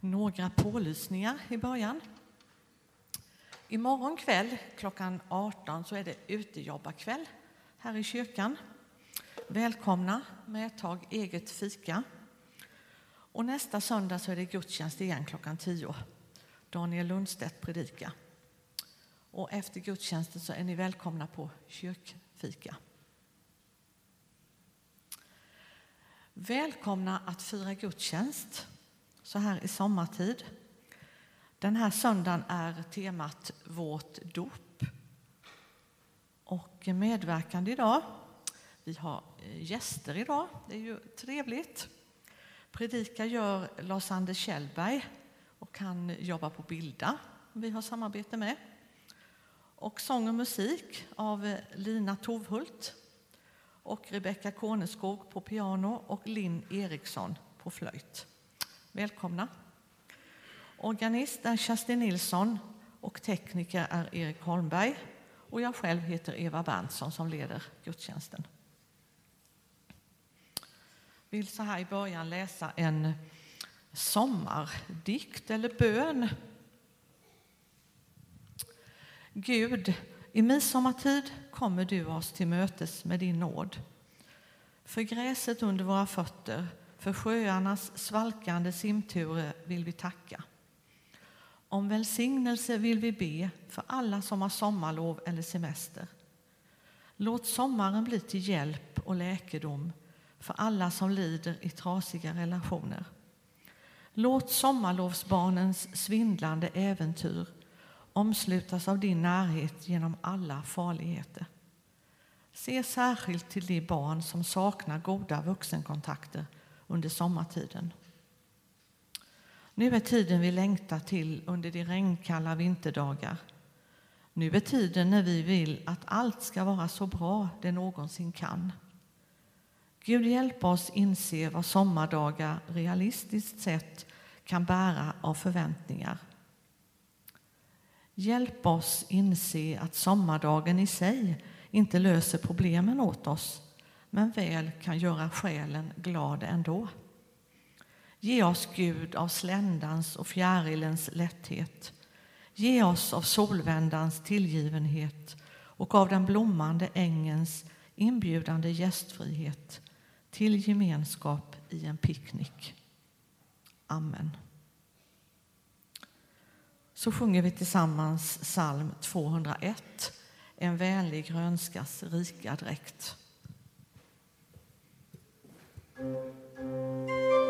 några pålysningar i början. Imorgon kväll klockan 18 så är det utejobbarkväll här i kyrkan. Välkomna med ett tag eget fika. Och nästa söndag så är det gudstjänst igen klockan 10. Daniel Lundstedt predikar. Och efter gudstjänsten så är ni välkomna på kyrkfika. Välkomna att fira gudstjänst så här i sommartid. Den här söndagen är temat Vårt dop. Och medverkande idag, vi har eh, gäster idag, det är ju trevligt. Predika gör Lars-Anders Kjellberg och han jobbar på Bilda, vi har samarbete med. Och sång och musik av eh, Lina Tovhult och Rebecka Koneskog på piano och Linn Eriksson på flöjt. Välkomna! Organist är Kerstin Nilsson och tekniker är Erik Holmberg och jag själv heter Eva Berntsson som leder gudstjänsten. Jag vill så här i början läsa en sommardikt eller bön. Gud, i midsommartid kommer du oss till mötes med din nåd. För gräset under våra fötter, för sjöarnas svalkande simturer vill vi tacka. Om välsignelse vill vi be för alla som har sommarlov eller semester. Låt sommaren bli till hjälp och läkedom för alla som lider i trasiga relationer. Låt sommarlovsbarnens svindlande äventyr omslutas av din närhet genom alla farligheter. Se särskilt till de barn som saknar goda vuxenkontakter under sommartiden. Nu är tiden vi längtar till under de regnkalla vinterdagar. Nu är tiden när vi vill att allt ska vara så bra det någonsin kan. Gud hjälp oss inse vad sommardagar realistiskt sett kan bära av förväntningar. Hjälp oss inse att sommardagen i sig inte löser problemen åt oss men väl kan göra själen glad ändå. Ge oss, Gud, av sländans och fjärilens lätthet. Ge oss av solvändans tillgivenhet och av den blommande ängens inbjudande gästfrihet till gemenskap i en picknick. Amen. Så sjunger vi tillsammans psalm 201, En vänlig grönskas rika dräkt. Música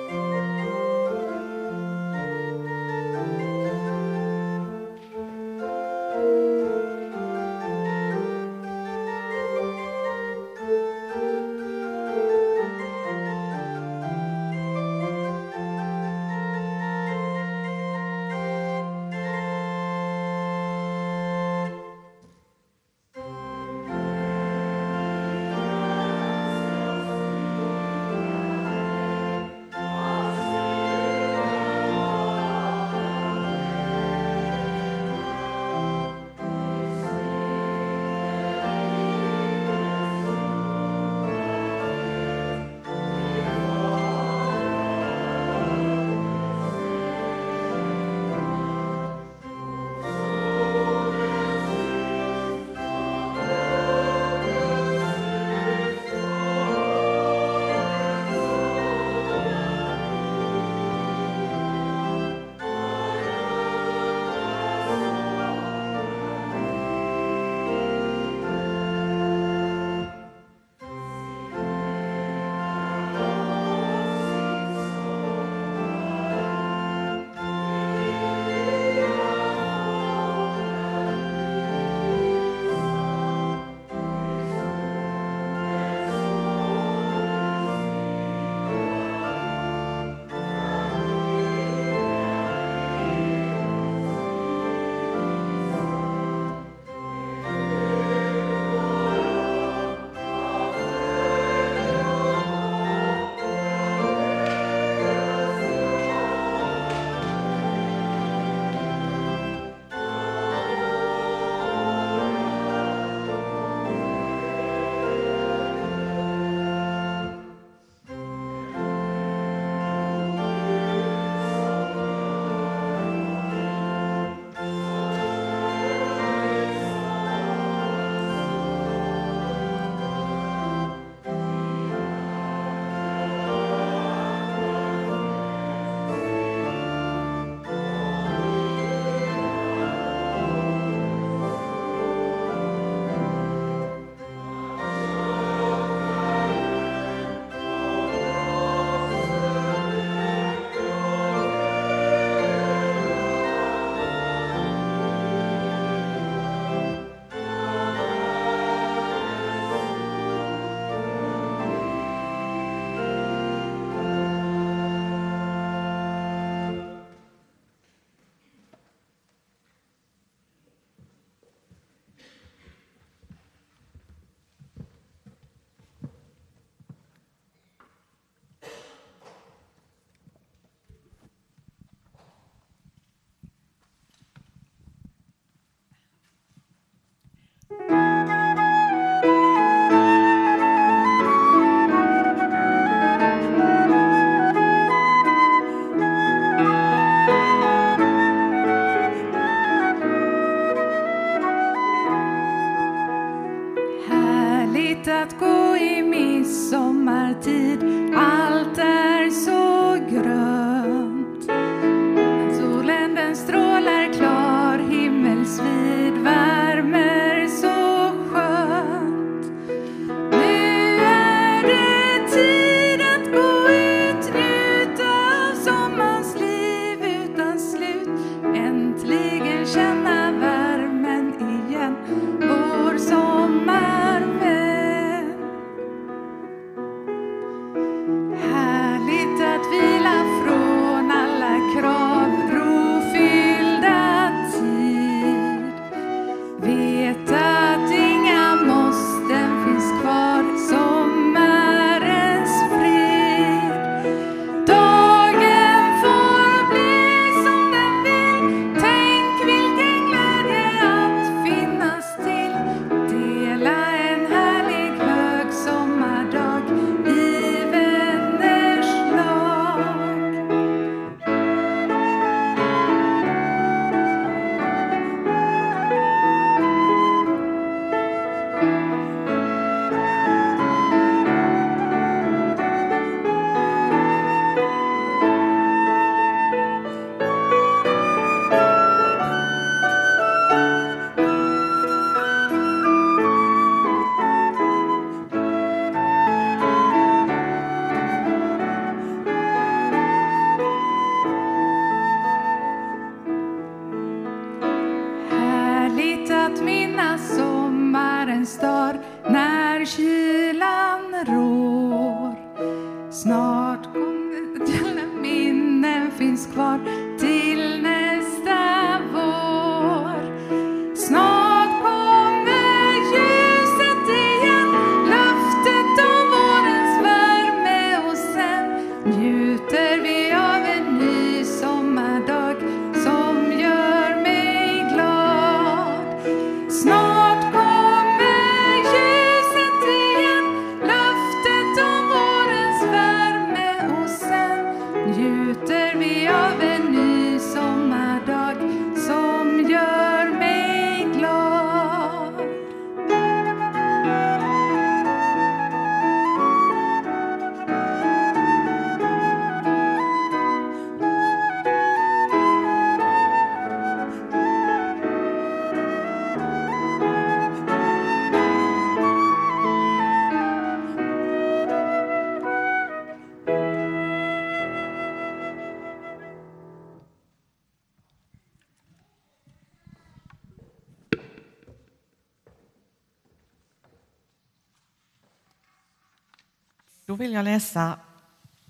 Då vill jag läsa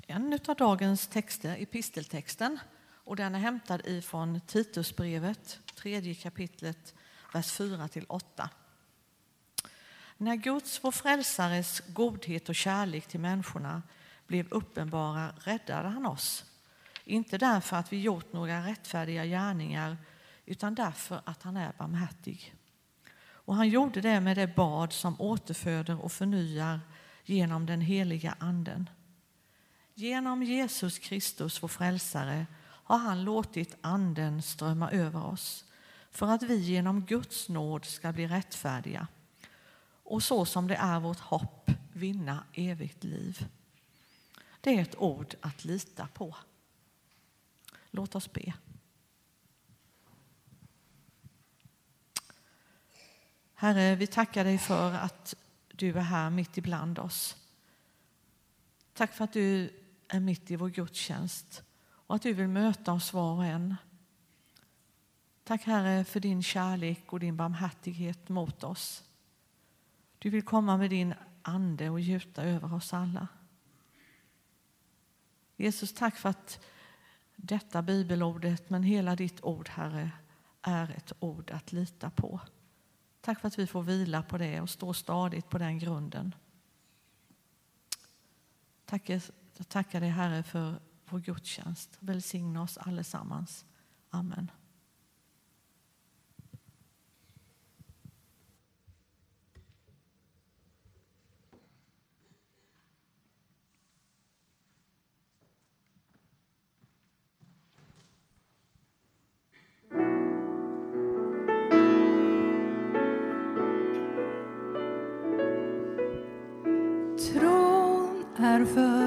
en av dagens texter, episteltexten. Och den är hämtad ifrån Titusbrevet, tredje kapitlet, vers 4–8. När Guds, vår frälsares, godhet och kärlek till människorna blev uppenbara räddade han oss. Inte därför att vi gjort några rättfärdiga gärningar utan därför att han är barmhärtig. Och han gjorde det med det bad som återföder och förnyar genom den heliga Anden. Genom Jesus Kristus, vår frälsare, har han låtit Anden strömma över oss för att vi genom Guds nåd ska bli rättfärdiga och så som det är vårt hopp vinna evigt liv. Det är ett ord att lita på. Låt oss be. Herre, vi tackar dig för att du är här mitt ibland oss. Tack för att du är mitt i vår gudstjänst och att du vill möta oss var och en. Tack Herre för din kärlek och din barmhärtighet mot oss. Du vill komma med din ande och gjuta över oss alla. Jesus, tack för att detta bibelordet, men hela ditt ord, Herre, är ett ord att lita på. Tack för att vi får vila på det och stå stadigt på den grunden. Tack, jag tackar dig, Herre, för vår gudstjänst. Välsigna oss allesammans. Amen. Tron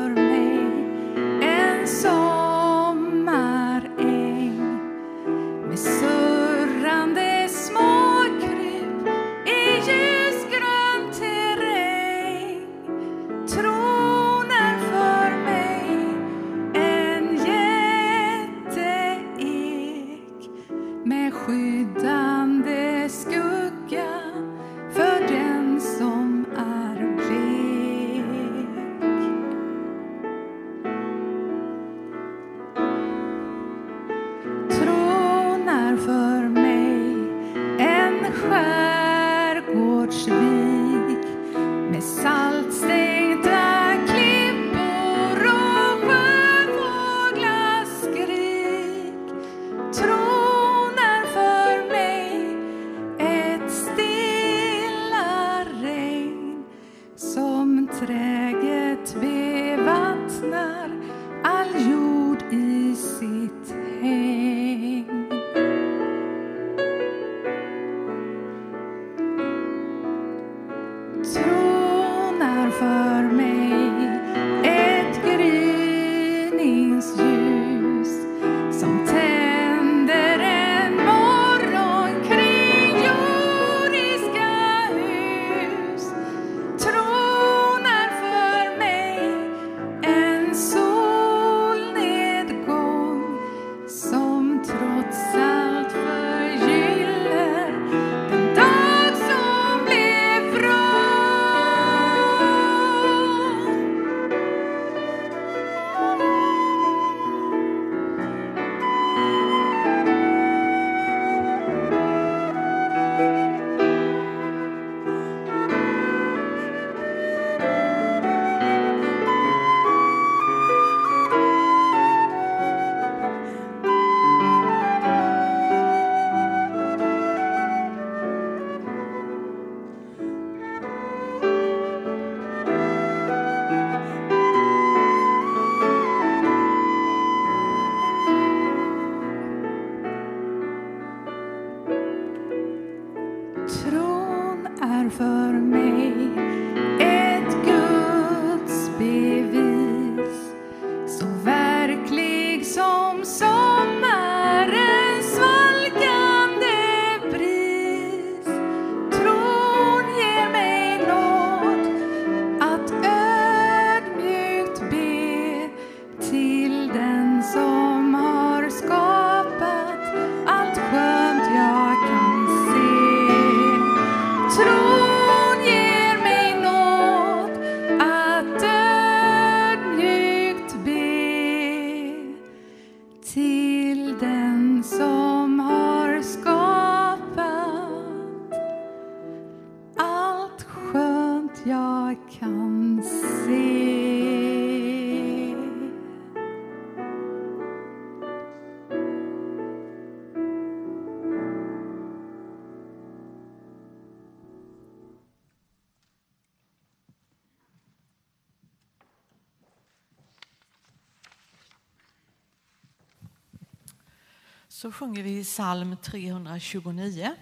Så sjunger vi psalm 329.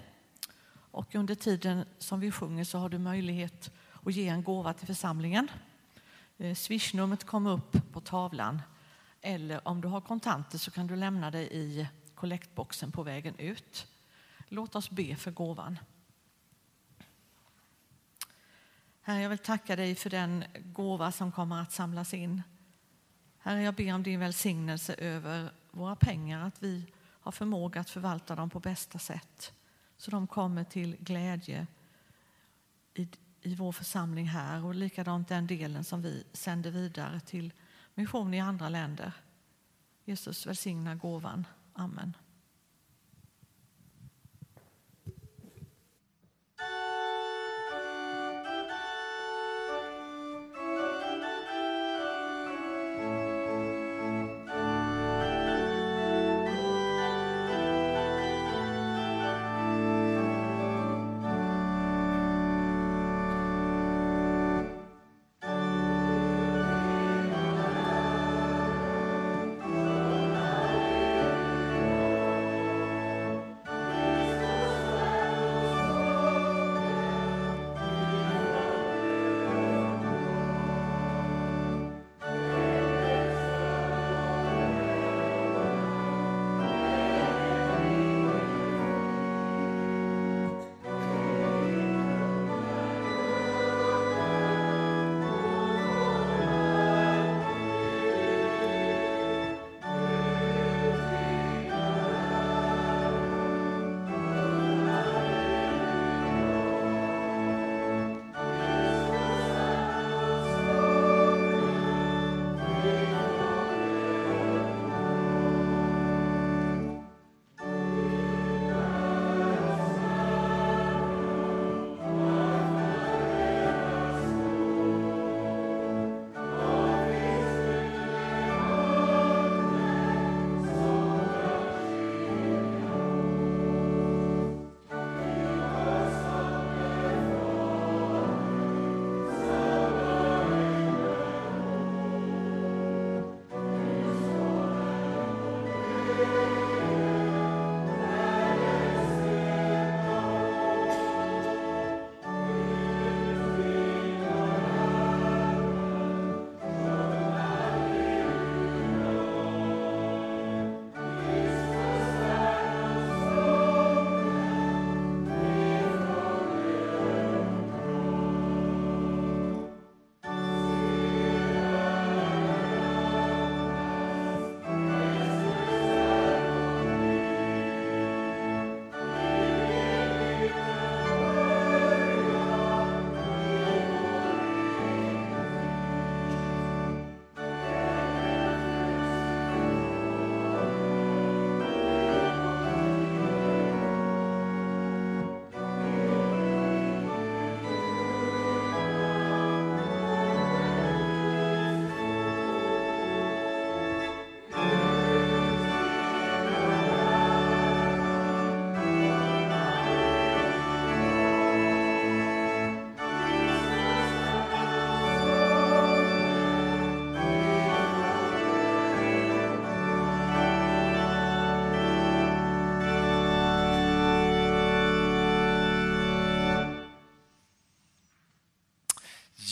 Och under tiden som vi sjunger så har du möjlighet att ge en gåva till församlingen. Eh, swishnumret kommer upp på tavlan. Eller om du har kontanter så kan du lämna det i kollektboxen på vägen ut. Låt oss be för gåvan. Herre, jag vill tacka dig för den gåva som kommer att samlas in. Herre, jag ber om din välsignelse över våra pengar, att vi har förmåga att förvalta dem på bästa sätt så de kommer till glädje i, i vår församling här och likadant den delen som vi sänder vidare till mission i andra länder. Jesus välsigna gåvan. Amen.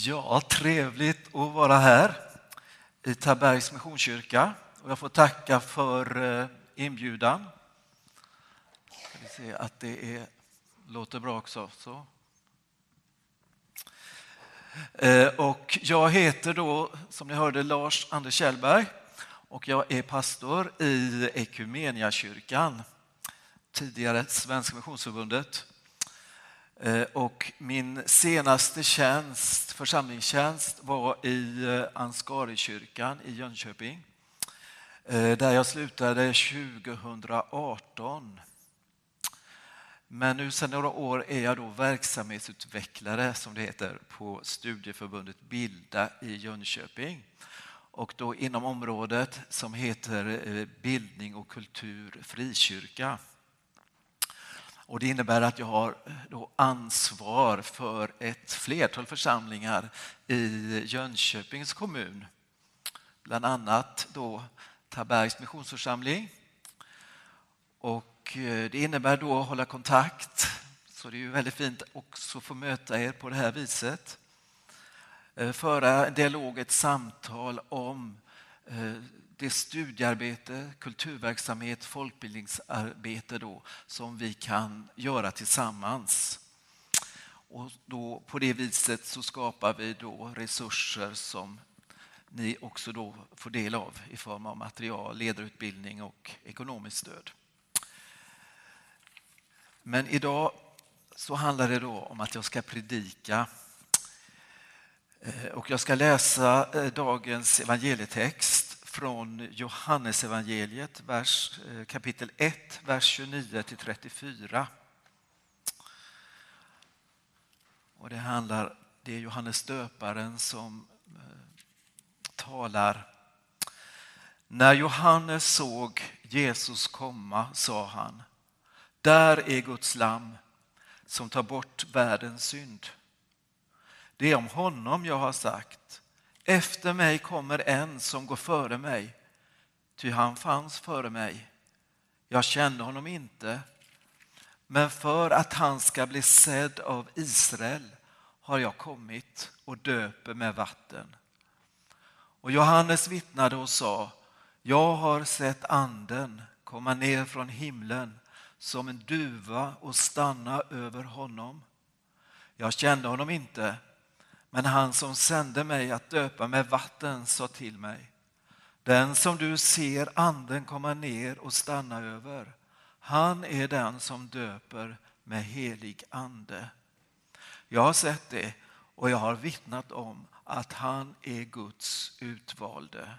Ja, trevligt att vara här i Tabergs Missionskyrka. Och jag får tacka för eh, inbjudan. Ska vi se att det är, låter bra också. Så. Eh, och jag heter då, som ni hörde, Lars Anders Kjellberg och jag är pastor i Ekumeniakyrkan, tidigare Svenska Missionsförbundet. Eh, och min senaste tjänst, församlingstjänst var i eh, Ansgarikyrkan i Jönköping. Eh, där jag slutade 2018. Men nu sedan några år är jag då verksamhetsutvecklare, som det heter, på studieförbundet Bilda i Jönköping. Och då inom området som heter bildning och kultur frikyrka. Och det innebär att jag har eh, då ansvar för ett flertal församlingar i Jönköpings kommun. Bland annat då Tabergs missionsförsamling. Och eh, det innebär då att hålla kontakt. Så det är ju väldigt fint också att få möta er på det här viset. Eh, föra en dialog, ett samtal om det studiearbete, kulturverksamhet, folkbildningsarbete då, som vi kan göra tillsammans. Och då, på det viset så skapar vi då resurser som ni också då får del av i form av material, ledarutbildning och ekonomiskt stöd. Men idag så handlar det då om att jag ska predika eh, och jag ska läsa eh, dagens evangelietext från Johannesevangeliet, vers, eh, kapitel 1, vers 29 till 34. Och det handlar, det är Johannes döparen som eh, talar. När Johannes såg Jesus komma sa han, där är Guds lam som tar bort världens synd. Det är om honom jag har sagt, efter mig kommer en som går före mig, ty han fanns före mig. Jag kände honom inte, men för att han ska bli sedd av Israel har jag kommit och döper med vatten. Och Johannes vittnade och sa, jag har sett anden komma ner från himlen som en duva och stanna över honom. Jag kände honom inte, men han som sände mig att döpa med vatten sa till mig, den som du ser anden komma ner och stanna över, han är den som döper med helig ande. Jag har sett det och jag har vittnat om att han är Guds utvalde.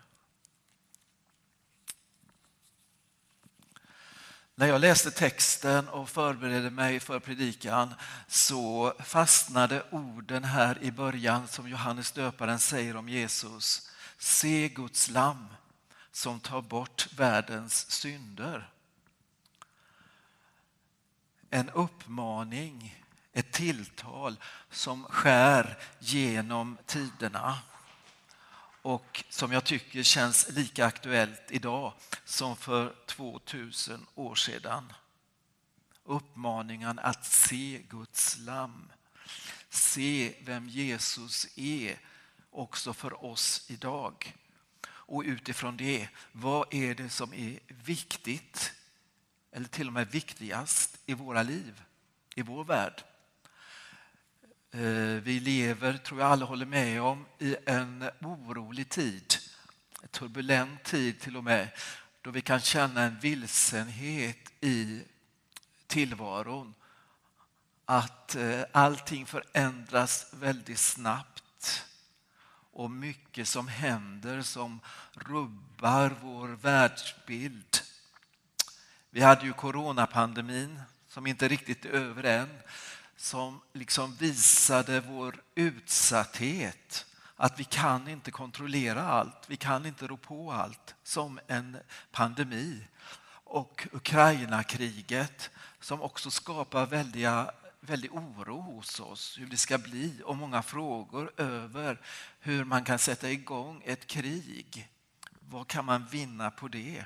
När jag läste texten och förberedde mig för predikan så fastnade orden här i början som Johannes döparen säger om Jesus. Se Guds lam som tar bort världens synder. En uppmaning, ett tilltal som skär genom tiderna och som jag tycker känns lika aktuellt idag som för 2000 år sedan. Uppmaningen att se Guds lam, se vem Jesus är också för oss idag. Och utifrån det, vad är det som är viktigt eller till och med viktigast i våra liv, i vår värld? Eh, vi lever, tror jag alla håller med om, i en orolig tid. En turbulent tid till och med, då vi kan känna en vilsenhet i tillvaron. Att eh, allting förändras väldigt snabbt och mycket som händer som rubbar vår världsbild. Vi hade ju coronapandemin som inte riktigt är över än som liksom visade vår utsatthet. Att vi kan inte kontrollera allt, vi kan inte rå på allt som en pandemi. Och Ukraina-kriget som också skapar väldiga, väldig oro hos oss hur det ska bli och många frågor över hur man kan sätta igång ett krig. Vad kan man vinna på det?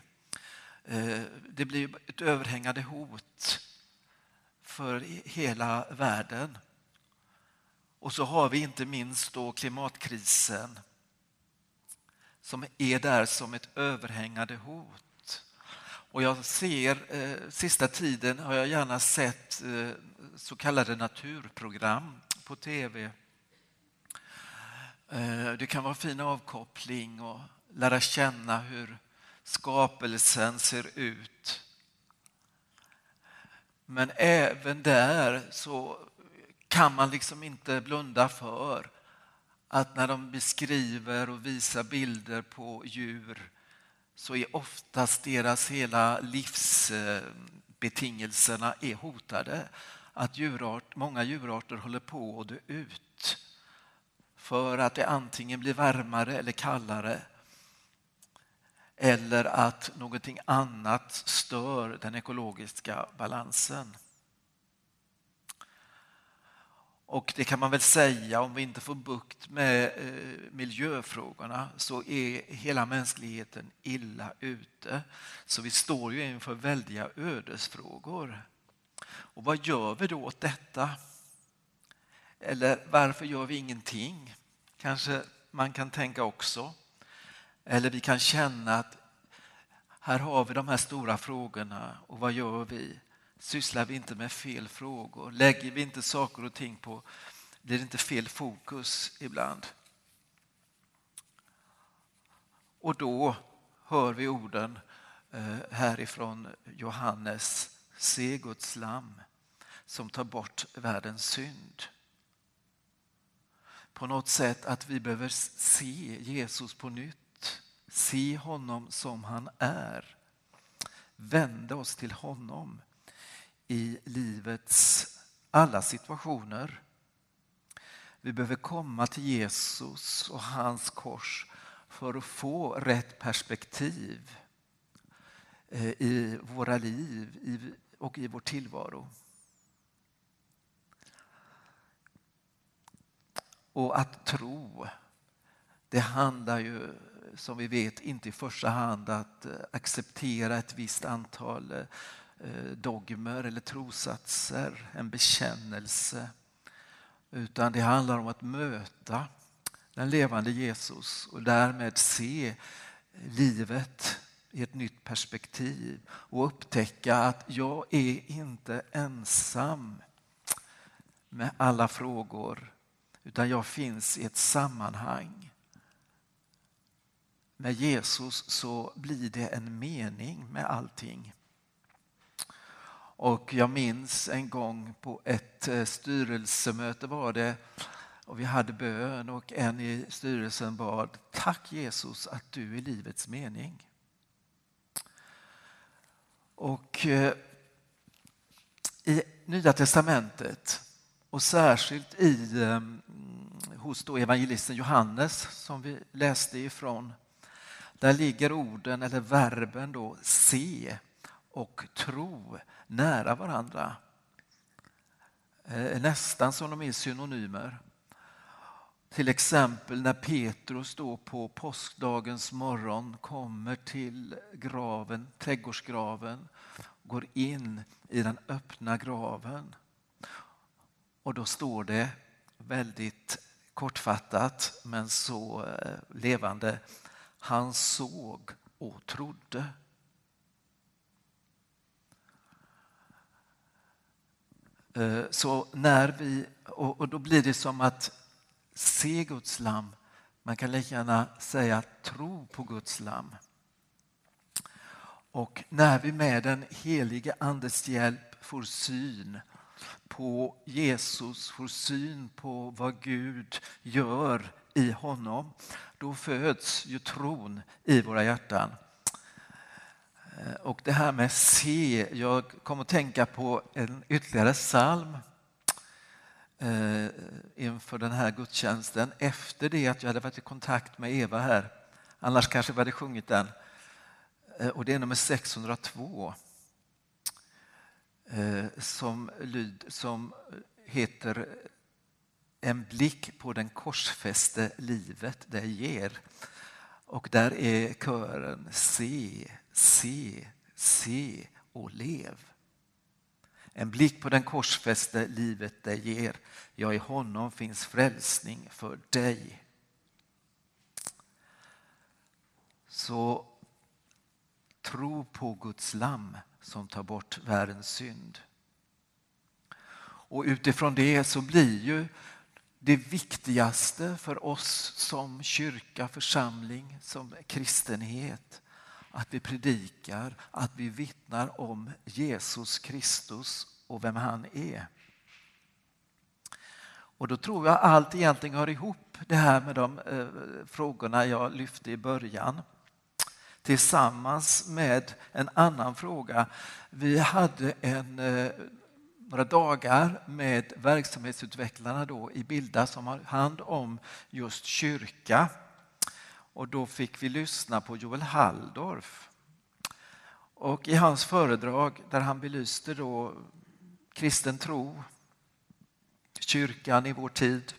Eh, det blir ett överhängande hot för hela världen. Och så har vi inte minst då klimatkrisen som är där som ett överhängande hot. Och jag ser, eh, sista tiden har jag gärna sett eh, så kallade naturprogram på tv. Eh, det kan vara fin avkoppling och lära känna hur skapelsen ser ut men även där så kan man liksom inte blunda för att när de beskriver och visar bilder på djur så är oftast deras hela livsbetingelserna är hotade. Att djurart, många djurarter håller på att dö ut för att det antingen blir varmare eller kallare eller att någonting annat stör den ekologiska balansen. Och det kan man väl säga, om vi inte får bukt med eh, miljöfrågorna så är hela mänskligheten illa ute. Så vi står ju inför väldiga ödesfrågor. Och vad gör vi då åt detta? Eller varför gör vi ingenting? Kanske man kan tänka också. Eller vi kan känna att här har vi de här stora frågorna och vad gör vi? Sysslar vi inte med fel frågor? Lägger vi inte saker och ting på, blir det inte fel fokus ibland? Och då hör vi orden eh, härifrån Johannes, se Guds lam som tar bort världens synd. På något sätt att vi behöver se Jesus på nytt, se honom som han är, vända oss till honom i livets alla situationer. Vi behöver komma till Jesus och hans kors för att få rätt perspektiv eh, i våra liv och i vår tillvaro. Och att tro, det handlar ju som vi vet inte i första hand att eh, acceptera ett visst antal eh, eh, dogmer eller trosatser, en bekännelse. Utan det handlar om att möta den levande Jesus och därmed se livet i ett nytt perspektiv och upptäcka att jag är inte ensam med alla frågor utan jag finns i ett sammanhang. Med Jesus så blir det en mening med allting. Och jag minns en gång på ett eh, styrelsemöte var det och vi hade bön och en i styrelsen bad Tack Jesus att du är livets mening. Och eh, i Nya testamentet och särskilt i, eh, mm, hos då evangelisten Johannes som vi läste ifrån där ligger orden eller verben då se och tro nära varandra. Eh, nästan som de är synonymer. Till exempel när Petrus då på påskdagens morgon kommer till graven, trädgårdsgraven, går in i den öppna graven. Och då står det väldigt kortfattat men så eh, levande. Han såg och trodde. Eh, så när vi, och då blir det som att se Guds lam. Man kan lika gärna säga tro på Guds lam. Och när vi med den helige Andes hjälp får syn på Jesus, får syn på vad Gud gör i honom, då föds ju tron i våra hjärtan. Eh, och det här med se, jag kom att tänka på en ytterligare psalm eh, inför den här gudstjänsten efter det att jag hade varit i kontakt med Eva här. Annars kanske vi hade sjungit den. Eh, och det är nummer 602 eh, som, lyd, som heter en blick på den korsfäste livet det ger. Och där är kören Se, se, se och lev. En blick på den korsfäste livet det ger. Ja, i honom finns frälsning för dig. Så tro på Guds lamm som tar bort världens synd. Och utifrån det så blir ju det viktigaste för oss som kyrka, församling, som kristenhet att vi predikar, att vi vittnar om Jesus Kristus och vem han är. Och då tror jag allt egentligen hör ihop det här med de eh, frågorna jag lyfte i början. tillsammans med en annan fråga. Vi hade en, eh, några dagar med verksamhetsutvecklarna då i Bilda som har hand om just kyrka. Och då fick vi lyssna på Joel Halldorf. Och i hans föredrag där han belyste då kristen tro, kyrkan i vår tid,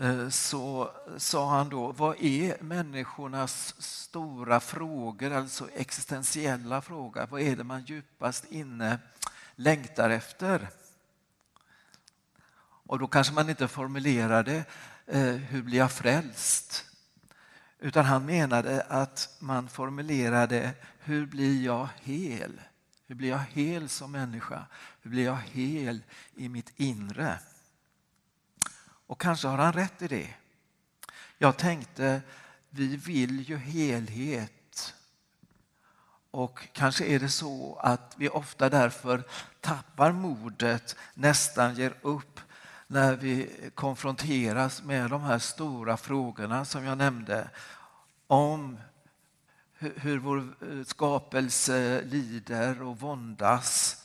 Eh, så sa han då, vad är människornas stora frågor, alltså existentiella frågor? Vad är det man djupast inne längtar efter? Och då kanske man inte formulerade, eh, hur blir jag frälst? Utan han menade att man formulerade, hur blir jag hel? Hur blir jag hel som människa? Hur blir jag hel i mitt inre? Och kanske har han rätt i det. Jag tänkte, vi vill ju helhet. Och kanske är det så att vi ofta därför tappar modet, nästan ger upp när vi konfronteras med de här stora frågorna som jag nämnde om hur vår eh, skapelse lider och våndas,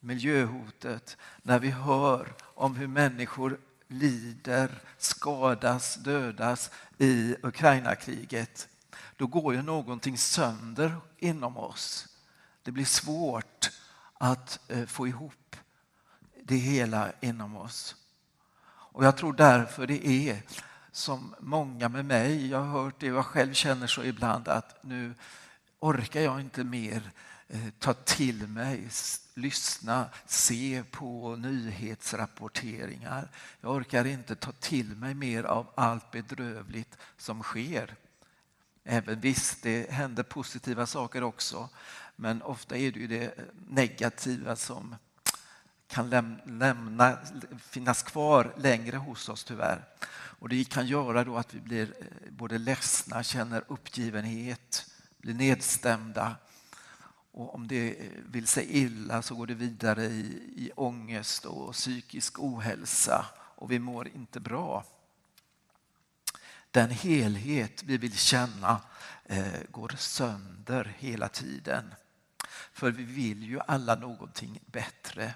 miljöhotet, när vi hör om hur människor lider, skadas, dödas i Ukraina-kriget, då går ju någonting sönder inom oss. Det blir svårt att eh, få ihop det hela inom oss. Och jag tror därför det är som många med mig, jag har hört det och jag själv känner så ibland att nu orkar jag inte mer eh, ta till mig, lyssna, se på nyhetsrapporteringar. Jag orkar inte ta till mig mer av allt bedrövligt som sker. Även visst, det händer positiva saker också, men ofta är det ju det negativa som kan lämna, finnas kvar längre hos oss tyvärr. Och det kan göra då att vi blir eh, både ledsna, känner uppgivenhet, blir nedstämda. Och om det eh, vill sig illa så går det vidare i, i ångest och psykisk ohälsa och vi mår inte bra. Den helhet vi vill känna eh, går sönder hela tiden. För vi vill ju alla någonting bättre.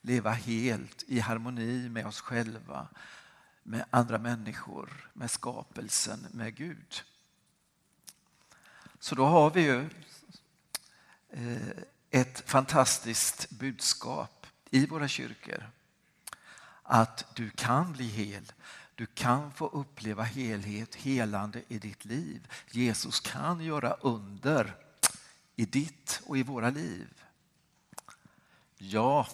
Leva helt i harmoni med oss själva, med andra människor, med skapelsen, med Gud. Så då har vi ju Eh, ett fantastiskt budskap i våra kyrkor. Att du kan bli hel, du kan få uppleva helhet, helande i ditt liv. Jesus kan göra under i ditt och i våra liv. Ja,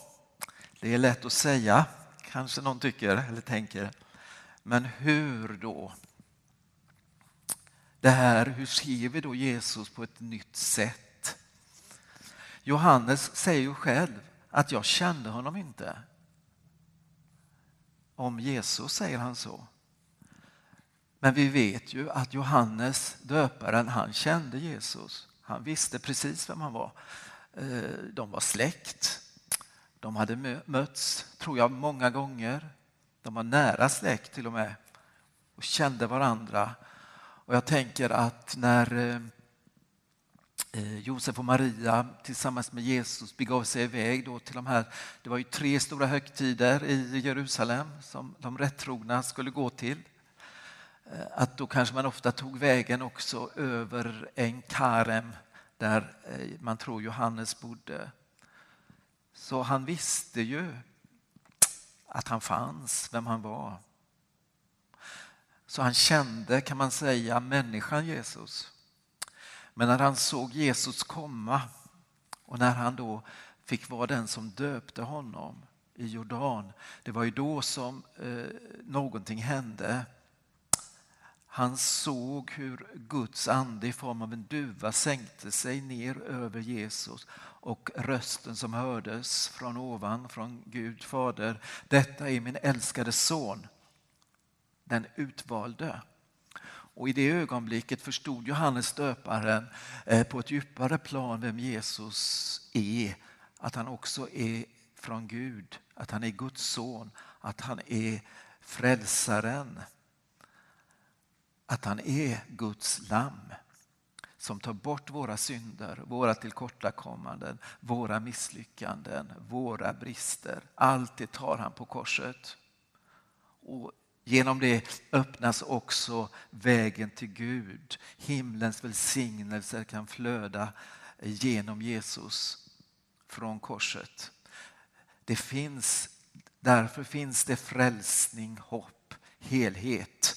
det är lätt att säga, kanske någon tycker eller tänker. Men hur då? Det här, hur ser vi då Jesus på ett nytt sätt? Johannes säger ju själv att jag kände honom inte. Om Jesus säger han så. Men vi vet ju att Johannes döparen, han kände Jesus. Han visste precis vem han var. Eh, de var släkt. De hade mötts, tror jag, många gånger. De var nära släkt till och med och kände varandra. Och jag tänker att när eh, Eh, Josef och Maria tillsammans med Jesus begav sig iväg då till de här, det var ju tre stora högtider i Jerusalem som de rättrogna skulle gå till. Eh, att då kanske man ofta tog vägen också över en karem där eh, man tror Johannes bodde. Så han visste ju att han fanns, vem han var. Så han kände, kan man säga, människan Jesus. Men när han såg Jesus komma och när han då fick vara den som döpte honom i Jordan, det var ju då som eh, någonting hände. Han såg hur Guds ande i form av en duva sänkte sig ner över Jesus och rösten som hördes från ovan, från Gud fader. Detta är min älskade son, den utvalde. Och i det ögonblicket förstod Johannes döparen eh, på ett djupare plan vem Jesus är. Att han också är från Gud, att han är Guds son, att han är frälsaren att han är Guds lamm som tar bort våra synder, våra tillkortakommanden, våra misslyckanden, våra brister. Allt det tar han på korset. Och genom det öppnas också vägen till Gud. Himlens välsignelser kan flöda genom Jesus från korset. Det finns, därför finns det frälsning, hopp, helhet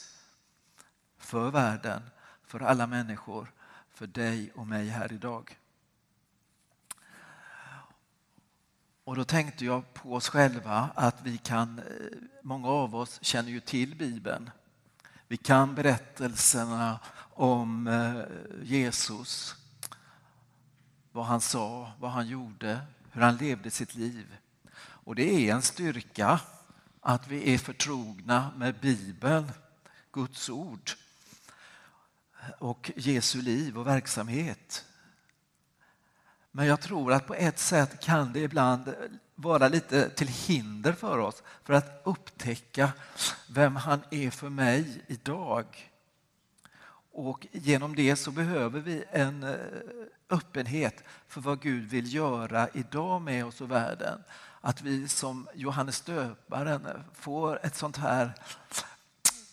för världen, för alla människor, för dig och mig här idag. Och då tänkte jag på oss själva att vi kan, eh, många av oss känner ju till Bibeln. Vi kan berättelserna om eh, Jesus, vad han sa, vad han gjorde, hur han levde sitt liv. Och det är en styrka att vi är förtrogna med Bibeln, Guds ord och Jesu liv och verksamhet. Men jag tror att på ett sätt kan det ibland vara lite till hinder för oss för att upptäcka vem han är för mig idag. Och genom det så behöver vi en eh, öppenhet för vad Gud vill göra idag med oss och världen. Att vi som Johannes döparen får ett sånt här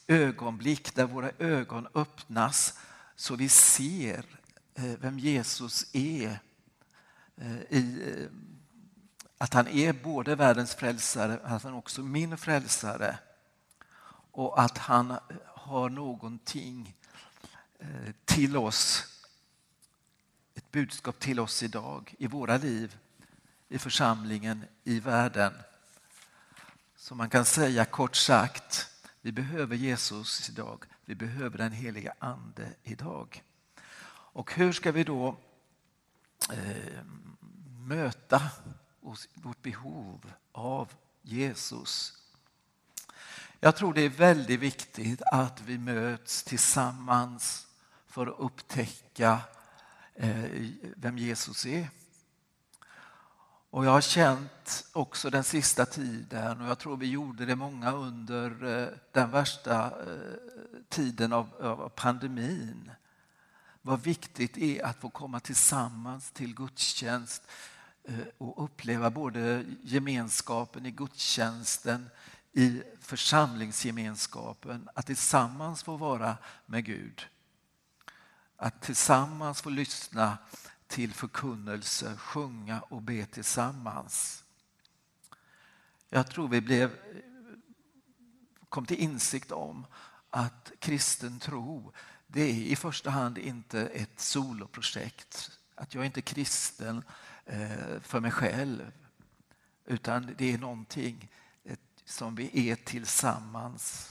ögonblick där våra ögon öppnas så vi ser eh, vem Jesus är. Eh, I, eh, att han är både världens frälsare, att han är också min frälsare. Och att han har någonting eh, till oss, ett budskap till oss idag, i våra liv, i församlingen, i världen. Så man kan säga kort sagt, vi behöver Jesus idag. Vi behöver den heliga Ande idag. Och hur ska vi då Eh, möta vårt behov av Jesus? Jag tror det är väldigt viktigt att vi möts tillsammans för att upptäcka eh, vem Jesus är. Och jag har känt också den sista tiden, och jag tror vi gjorde det många under eh, den värsta eh, tiden av pandemin, vad viktigt det är att få komma tillsammans till gudstjänst eh, och uppleva både gemenskapen i gudstjänsten, i församlingsgemenskapen, att tillsammans få vara med Gud. Att tillsammans få lyssna till förkunnelse, sjunga och be tillsammans. Jag tror vi blev, kom till insikt om att kristen tro det är i första hand inte ett soloprojekt. Att jag är inte kristen eh, för mig själv utan det är någonting som vi är tillsammans.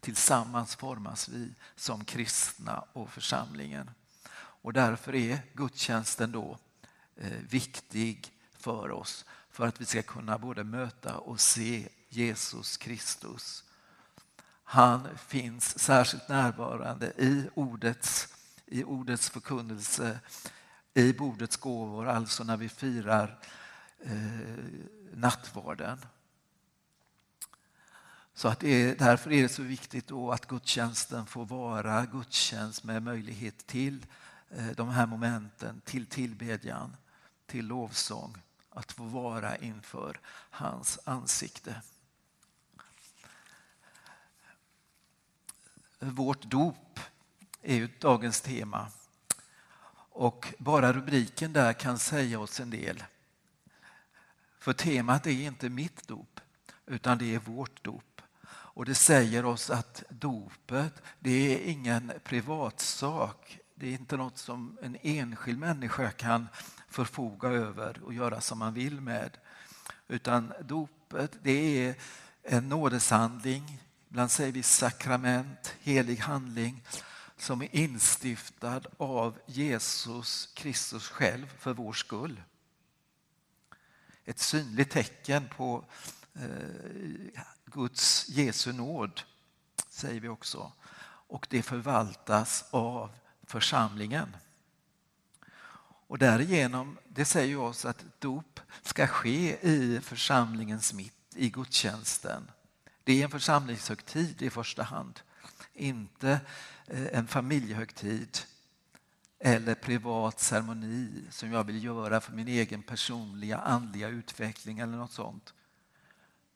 Tillsammans formas vi som kristna och församlingen. Och därför är gudstjänsten då eh, viktig för oss för att vi ska kunna både möta och se Jesus Kristus. Han finns särskilt närvarande i ordets, i ordets förkunnelse, i bordets gåvor, alltså när vi firar eh, nattvarden. Så att det är, därför är det så viktigt då att gudstjänsten får vara gudstjänst med möjlighet till Eh, de här momenten till tillbedjan, till lovsång, att få vara inför hans ansikte. Vårt dop är ju dagens tema och bara rubriken där kan säga oss en del. För temat är inte mitt dop utan det är vårt dop. Och det säger oss att dopet det är ingen privatsak det är inte något som en enskild människa kan förfoga över och göra som man vill med. Utan dopet det är en nådeshandling, ibland säger vi sakrament, helig handling som är instiftad av Jesus Kristus själv för vår skull. Ett synligt tecken på eh, Guds Jesu nåd, säger vi också. Och det förvaltas av församlingen. Och därigenom, det säger oss att dop ska ske i församlingens mitt, i gudstjänsten. Det är en församlingshögtid i första hand. inte eh, en familjehögtid eller privat ceremoni som jag vill göra för min egen personliga andliga utveckling eller något sånt.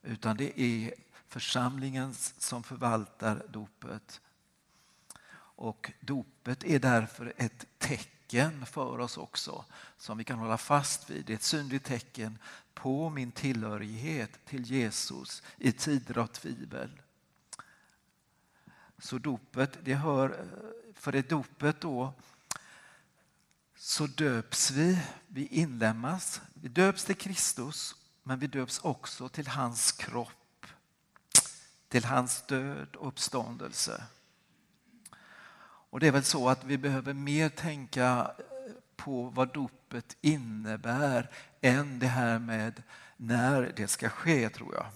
Utan det är församlingen som förvaltar dopet. Och dopet är därför ett tecken för oss också som vi kan hålla fast vid. Det är ett synligt tecken på min tillhörighet till Jesus i tider av tvivel. Så dopet, det hör, för det dopet då så döps vi, vi inlämnas, vi döps till Kristus men vi döps också till hans kropp, till hans död och uppståndelse. Och det är väl så att vi behöver mer tänka på vad dopet innebär än det här med när det ska ske, tror jag.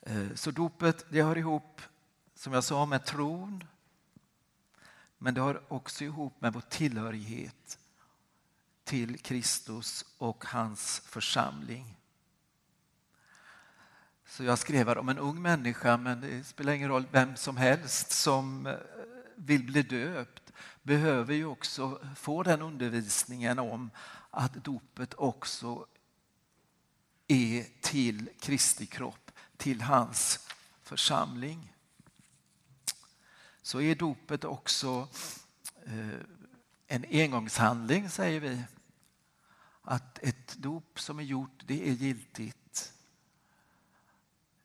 Eh, så dopet det hör ihop, som jag sa, med tron. Men det hör också ihop med vår tillhörighet till Kristus och hans församling. Så jag skrev här om en ung människa, men det spelar ingen roll, vem som helst som eh, vill bli döpt behöver ju också få den undervisningen om att dopet också är till Kristi kropp, till hans församling. Så är dopet också eh, en engångshandling, säger vi. Att ett dop som är gjort, det är giltigt.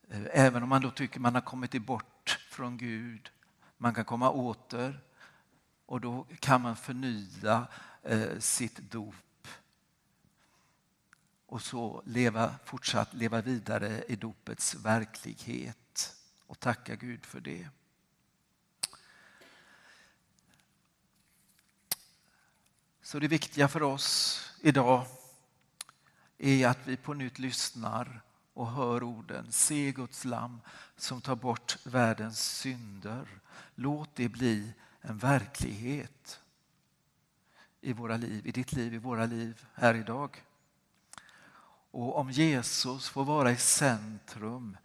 Eh, även om man då tycker man har kommit bort från Gud. Man kan komma åter och då kan man förnya eh, sitt dop och så leva, fortsatt leva vidare i dopets verklighet och tacka Gud för det. Så det viktiga för oss idag är att vi på nytt lyssnar och hör orden. Se Guds lam som tar bort världens synder. Låt det bli en verklighet i våra liv, i ditt liv, i våra liv här idag. Och om Jesus får vara i centrum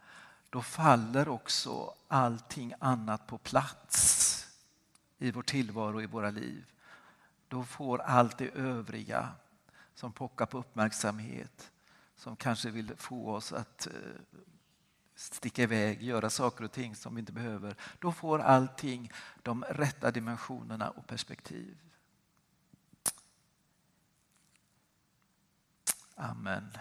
då faller också allting annat på plats i vår tillvaro, i våra liv. Då får allt det övriga som pockar på uppmärksamhet, som kanske vill få oss att eh, sticka iväg, göra saker och ting som vi inte behöver. Då får allting de rätta dimensionerna och perspektiv. Amen.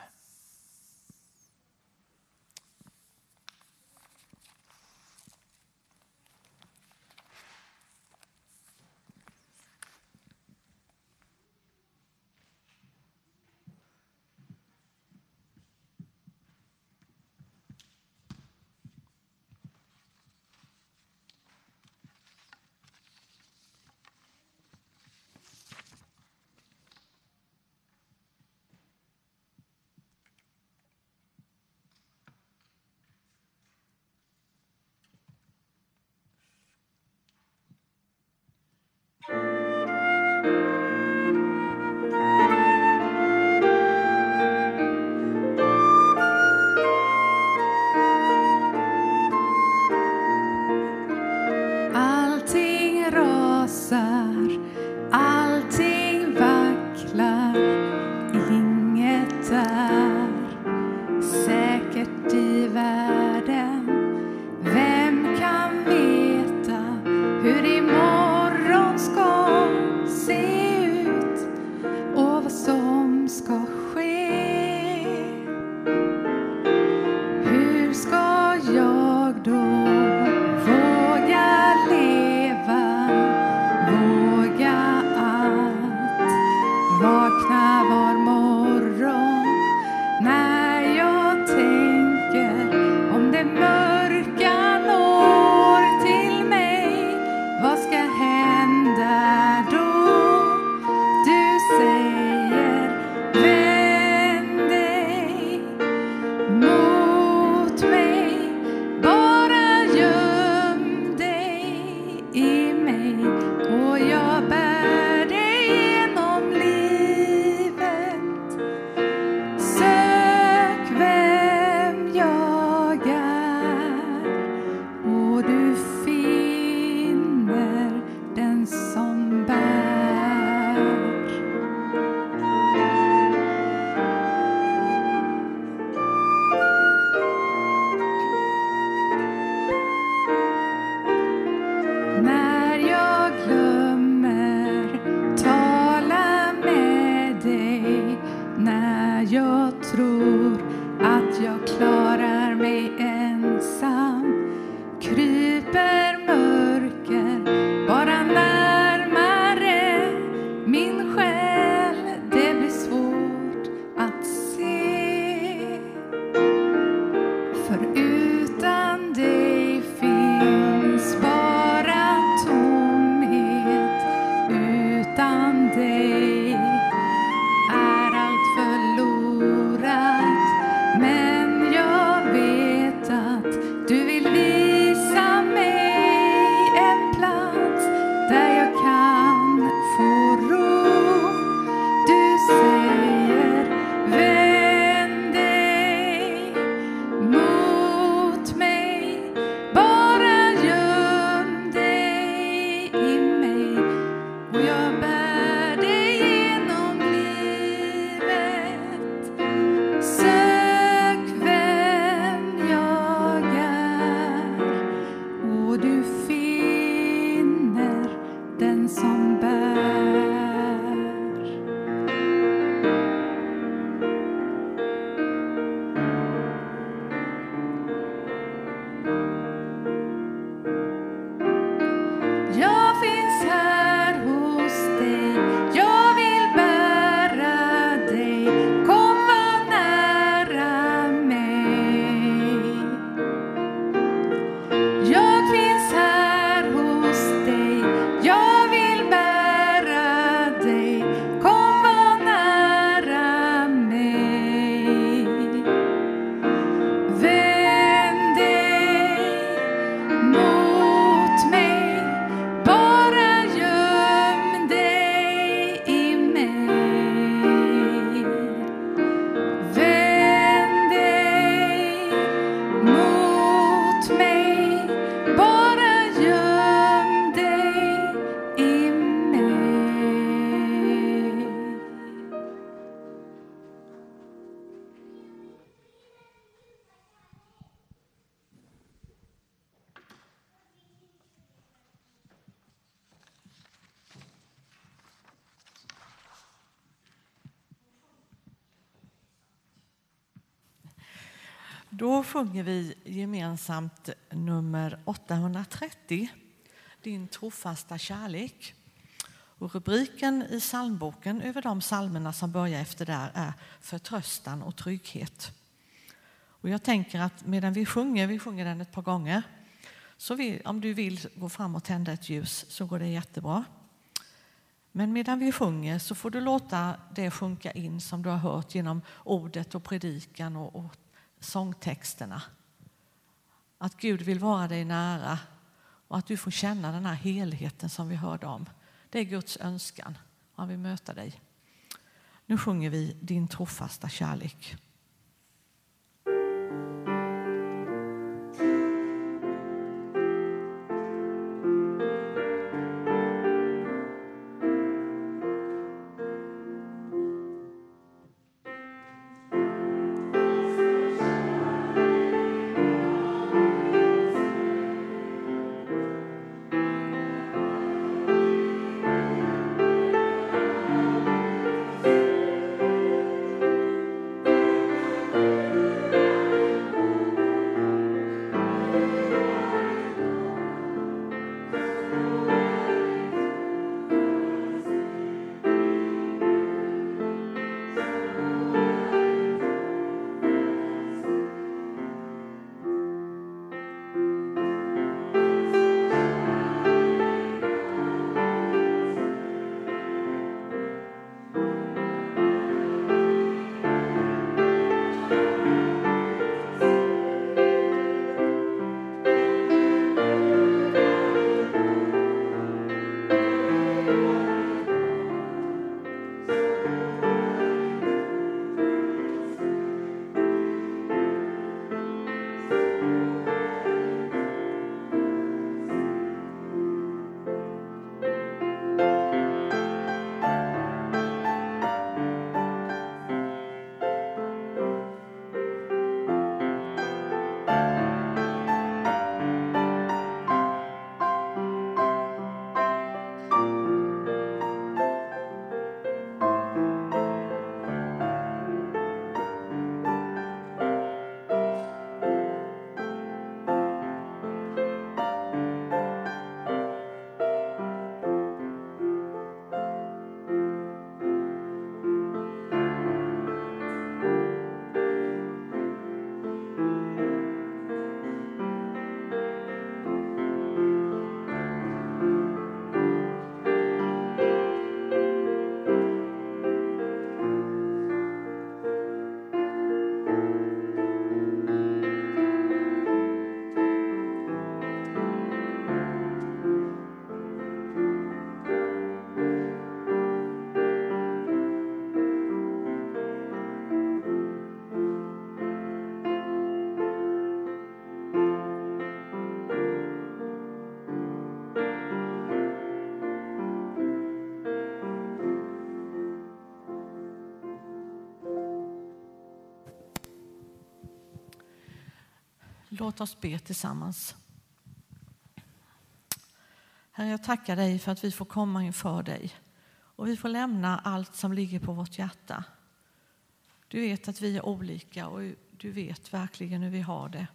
Då sjunger vi gemensamt nummer 830, Din trofasta kärlek. Och rubriken i psalmboken över de psalmerna som börjar efter där är Förtröstan och trygghet. Och jag tänker att medan vi sjunger, vi sjunger den ett par gånger, så vi, om du vill gå fram och tända ett ljus så går det jättebra. Men medan vi sjunger så får du låta det sjunka in som du har hört genom ordet och predikan och, och sångtexterna. Att Gud vill vara dig nära och att du får känna den här helheten som vi hörde om. Det är Guds önskan. Han vill möta dig. Nu sjunger vi Din trofasta kärlek. Låt oss be tillsammans. Herre, jag tackar dig för att vi får komma inför dig och vi får lämna allt som ligger på vårt hjärta. Du vet att vi är olika och du vet verkligen hur vi har det.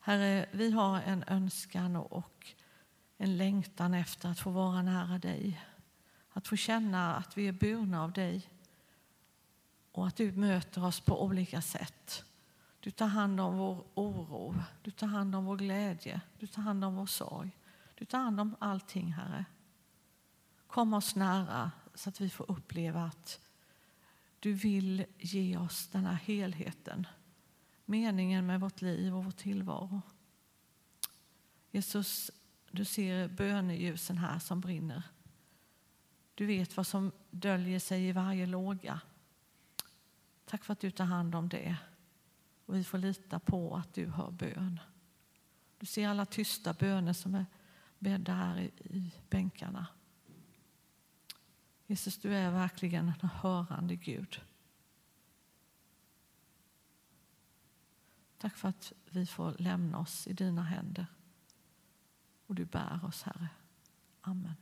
Herre, vi har en önskan och en längtan efter att få vara nära dig. Att få känna att vi är burna av dig och att du möter oss på olika sätt. Du tar hand om vår oro, du tar hand om vår glädje, du tar hand om vår sorg. Du tar hand om allting, Herre. Kom oss nära så att vi får uppleva att du vill ge oss den här helheten, meningen med vårt liv och vår tillvaro. Jesus, du ser böneljusen här som brinner. Du vet vad som döljer sig i varje låga. Tack för att du tar hand om det. Och vi får lita på att du hör bön. Du ser alla tysta böner som är bädda här i, bänkarna. Jesus, du är verkligen en hörande Gud. Tack för att vi får lämna oss i dina händer. Och du bär oss, Herre. Amen.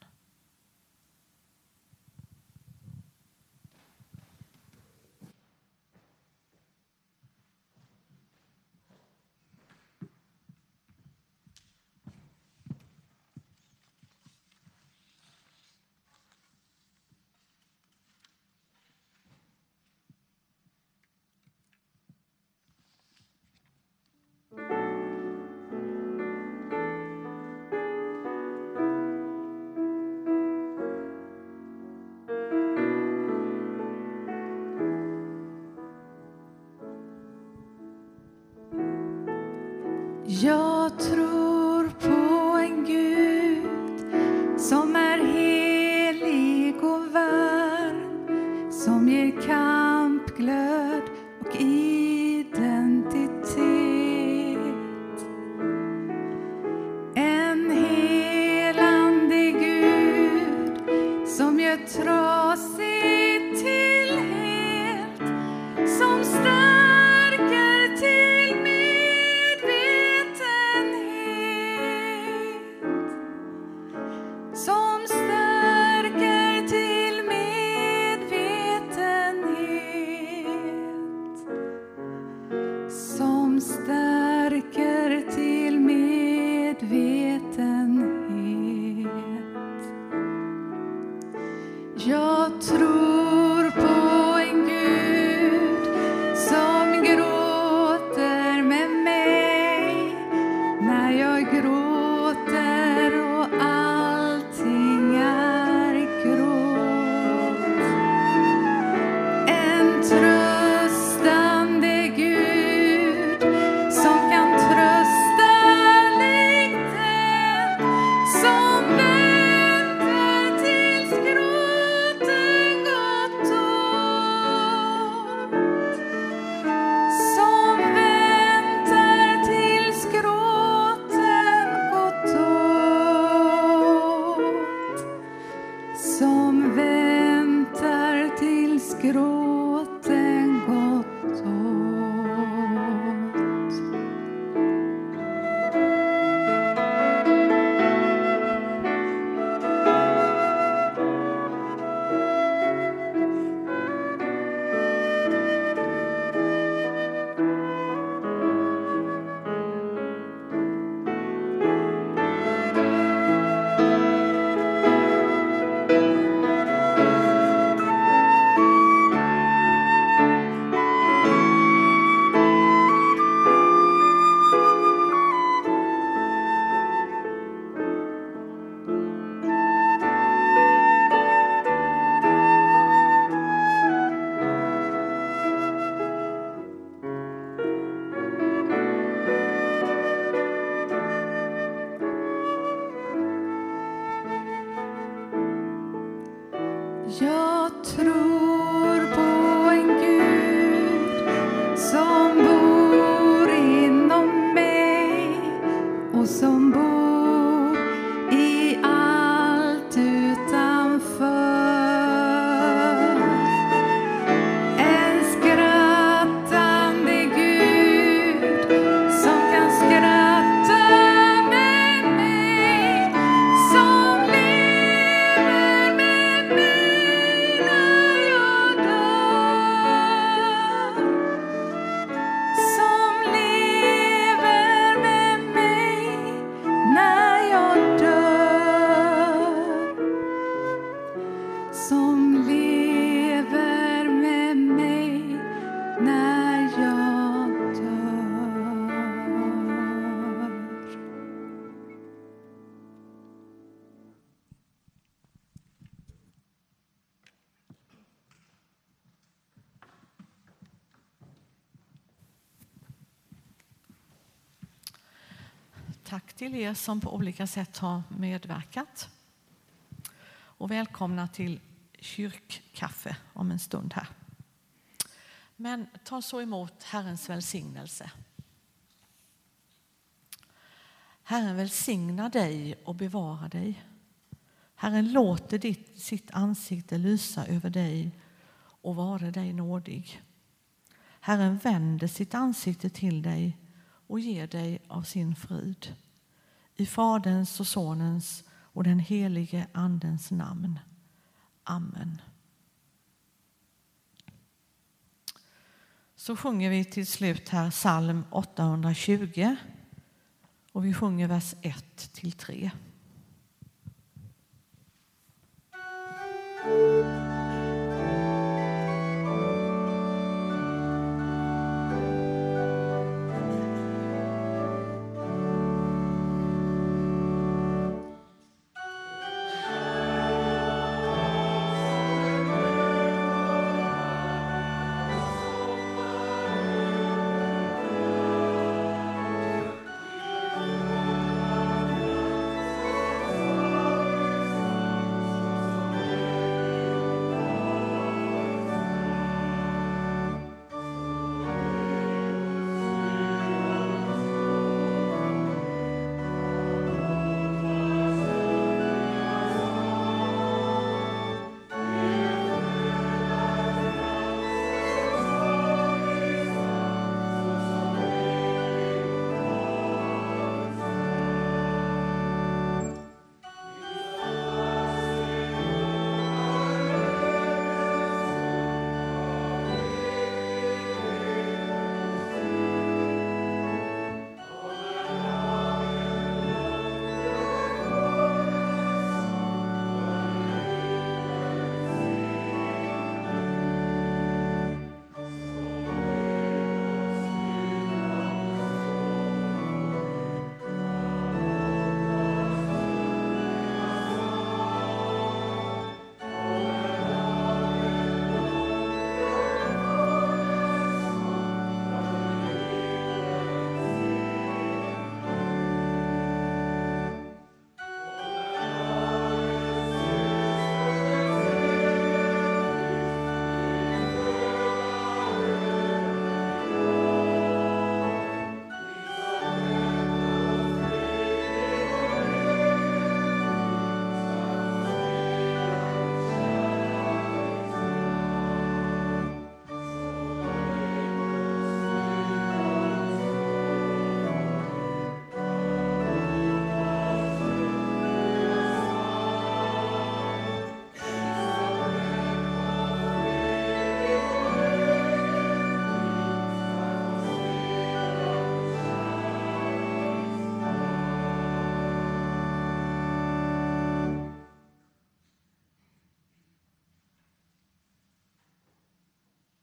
Jag tror till er som på olika sätt har medverkat. Och välkomna till kyrkkaffe om en stund här. Men ta så emot Herrens välsignelse. Herren välsigna dig och bevara dig. Herren låter ditt, sitt ansikte lysa över dig och vare dig nådig. Herren vänder sitt ansikte till dig och ger dig av sin frid. I Faderns och Sonens och den helige Andens namn. Amen. Så sjunger vi till slut här psalm 820 och vi sjunger vers 1 till 3.